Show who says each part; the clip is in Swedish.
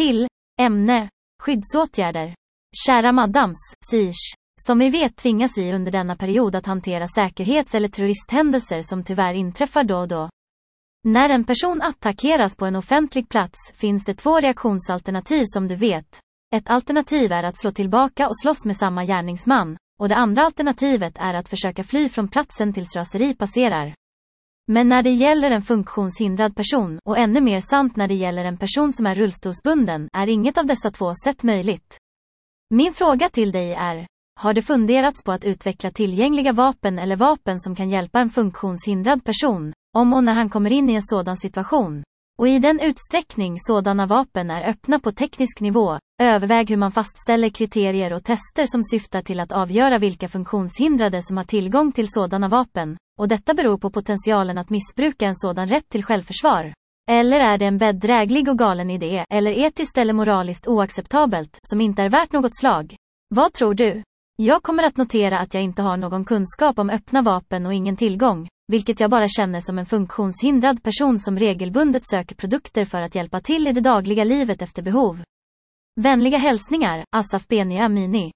Speaker 1: Till ämne skyddsåtgärder. Kära madams, Sish. Som vi vet tvingas vi under denna period att hantera säkerhets eller terroristhändelser som tyvärr inträffar då och då. När en person attackeras på en offentlig plats finns det två reaktionsalternativ som du vet. Ett alternativ är att slå tillbaka och slåss med samma gärningsman, och det andra alternativet är att försöka fly från platsen tills raseri passerar. Men när det gäller en funktionshindrad person, och ännu mer sant när det gäller en person som är rullstolsbunden, är inget av dessa två sätt möjligt. Min fråga till dig är, har det funderats på att utveckla tillgängliga vapen eller vapen som kan hjälpa en funktionshindrad person, om och när han kommer in i en sådan situation? Och i den utsträckning sådana vapen är öppna på teknisk nivå, överväg hur man fastställer kriterier och tester som syftar till att avgöra vilka funktionshindrade som har tillgång till sådana vapen, och detta beror på potentialen att missbruka en sådan rätt till självförsvar. Eller är det en bedräglig och galen idé, eller etiskt eller moraliskt oacceptabelt, som inte är värt något slag? Vad tror du? Jag kommer att notera att jag inte har någon kunskap om öppna vapen och ingen tillgång, vilket jag bara känner som en funktionshindrad person som regelbundet söker produkter för att hjälpa till i det dagliga livet efter behov. Vänliga hälsningar, Asaf Benia Amini.